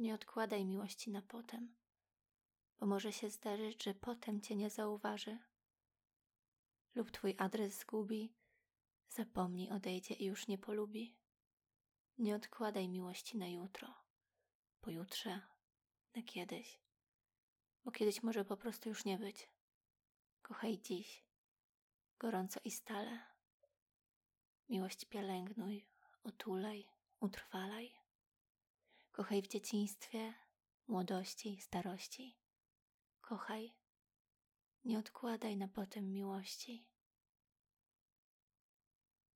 Nie odkładaj miłości na potem, bo może się zdarzyć, że potem cię nie zauważy lub twój adres zgubi, zapomni, odejdzie i już nie polubi. Nie odkładaj miłości na jutro, pojutrze, na kiedyś, bo kiedyś może po prostu już nie być. Kochaj dziś, gorąco i stale. Miłość pielęgnuj, otulaj, utrwalaj. Kochaj w dzieciństwie, młodości, starości. Kochaj, nie odkładaj na potem miłości.